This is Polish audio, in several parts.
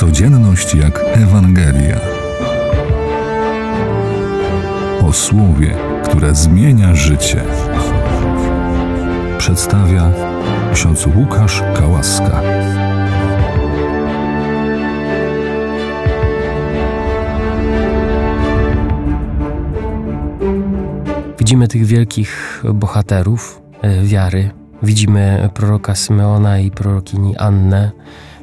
Codzienność jak Ewangelia. O słowie, które zmienia życie. Przedstawia ksiądz Łukasz Kałaska. Widzimy tych wielkich bohaterów e, wiary. Widzimy proroka Symeona i prorokini Annę.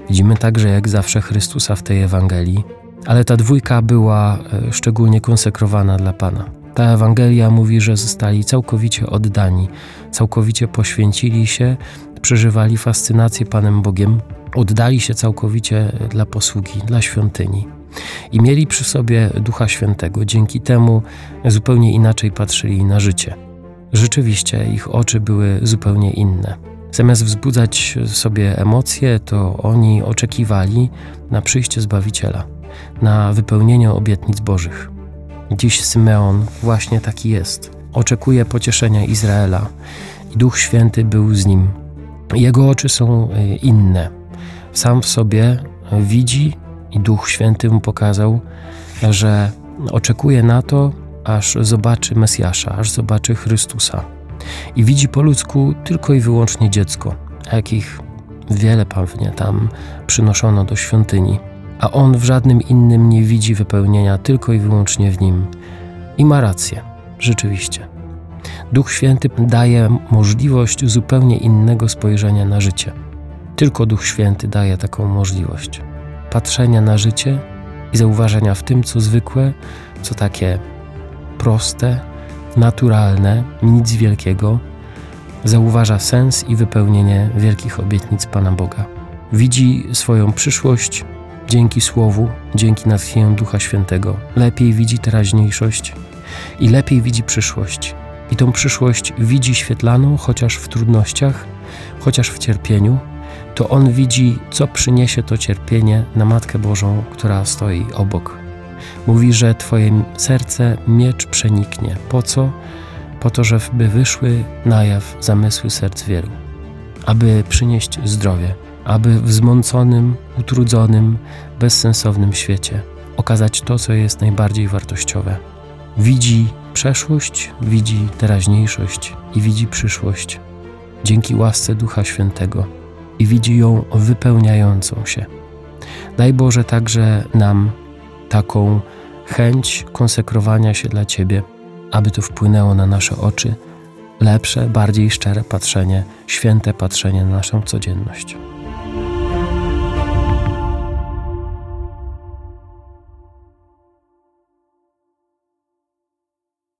Widzimy także, jak zawsze, Chrystusa w tej Ewangelii. Ale ta dwójka była e, szczególnie konsekrowana dla Pana. Ta Ewangelia mówi, że zostali całkowicie oddani, całkowicie poświęcili się, przeżywali fascynację Panem Bogiem, oddali się całkowicie dla posługi, dla świątyni. I mieli przy sobie Ducha Świętego. Dzięki temu zupełnie inaczej patrzyli na życie. Rzeczywiście ich oczy były zupełnie inne. Zamiast wzbudzać sobie emocje, to oni oczekiwali na przyjście Zbawiciela, na wypełnienie obietnic Bożych. Dziś Symeon właśnie taki jest. Oczekuje pocieszenia Izraela i Duch Święty był z nim. Jego oczy są y, inne. Sam w sobie widzi i Duch Święty mu pokazał, że oczekuje na to, aż zobaczy Mesjasza, aż zobaczy Chrystusa. I widzi po ludzku tylko i wyłącznie dziecko, jakich wiele pewnie tam przynoszono do świątyni, a on w żadnym innym nie widzi wypełnienia, tylko i wyłącznie w nim. I ma rację, rzeczywiście. Duch Święty daje możliwość zupełnie innego spojrzenia na życie. Tylko Duch Święty daje taką możliwość patrzenia na życie i zauważenia w tym, co zwykłe, co takie proste, naturalne, nic wielkiego, zauważa sens i wypełnienie wielkich obietnic Pana Boga. Widzi swoją przyszłość dzięki Słowu, dzięki natchnieniu Ducha Świętego. Lepiej widzi teraźniejszość i lepiej widzi przyszłość. I tą przyszłość widzi świetlaną, chociaż w trudnościach, chociaż w cierpieniu, to on widzi, co przyniesie to cierpienie na Matkę Bożą, która stoi obok. Mówi, że Twoje serce miecz przeniknie. Po co? Po to, żeby wyszły na jaw zamysły serc wielu, aby przynieść zdrowie, aby w zmąconym, utrudzonym, bezsensownym świecie okazać to, co jest najbardziej wartościowe. Widzi przeszłość, widzi teraźniejszość i widzi przyszłość dzięki łasce Ducha Świętego i widzi ją wypełniającą się. Daj Boże także nam taką chęć konsekrowania się dla Ciebie, aby to wpłynęło na nasze oczy, lepsze, bardziej szczere patrzenie, święte patrzenie na naszą codzienność.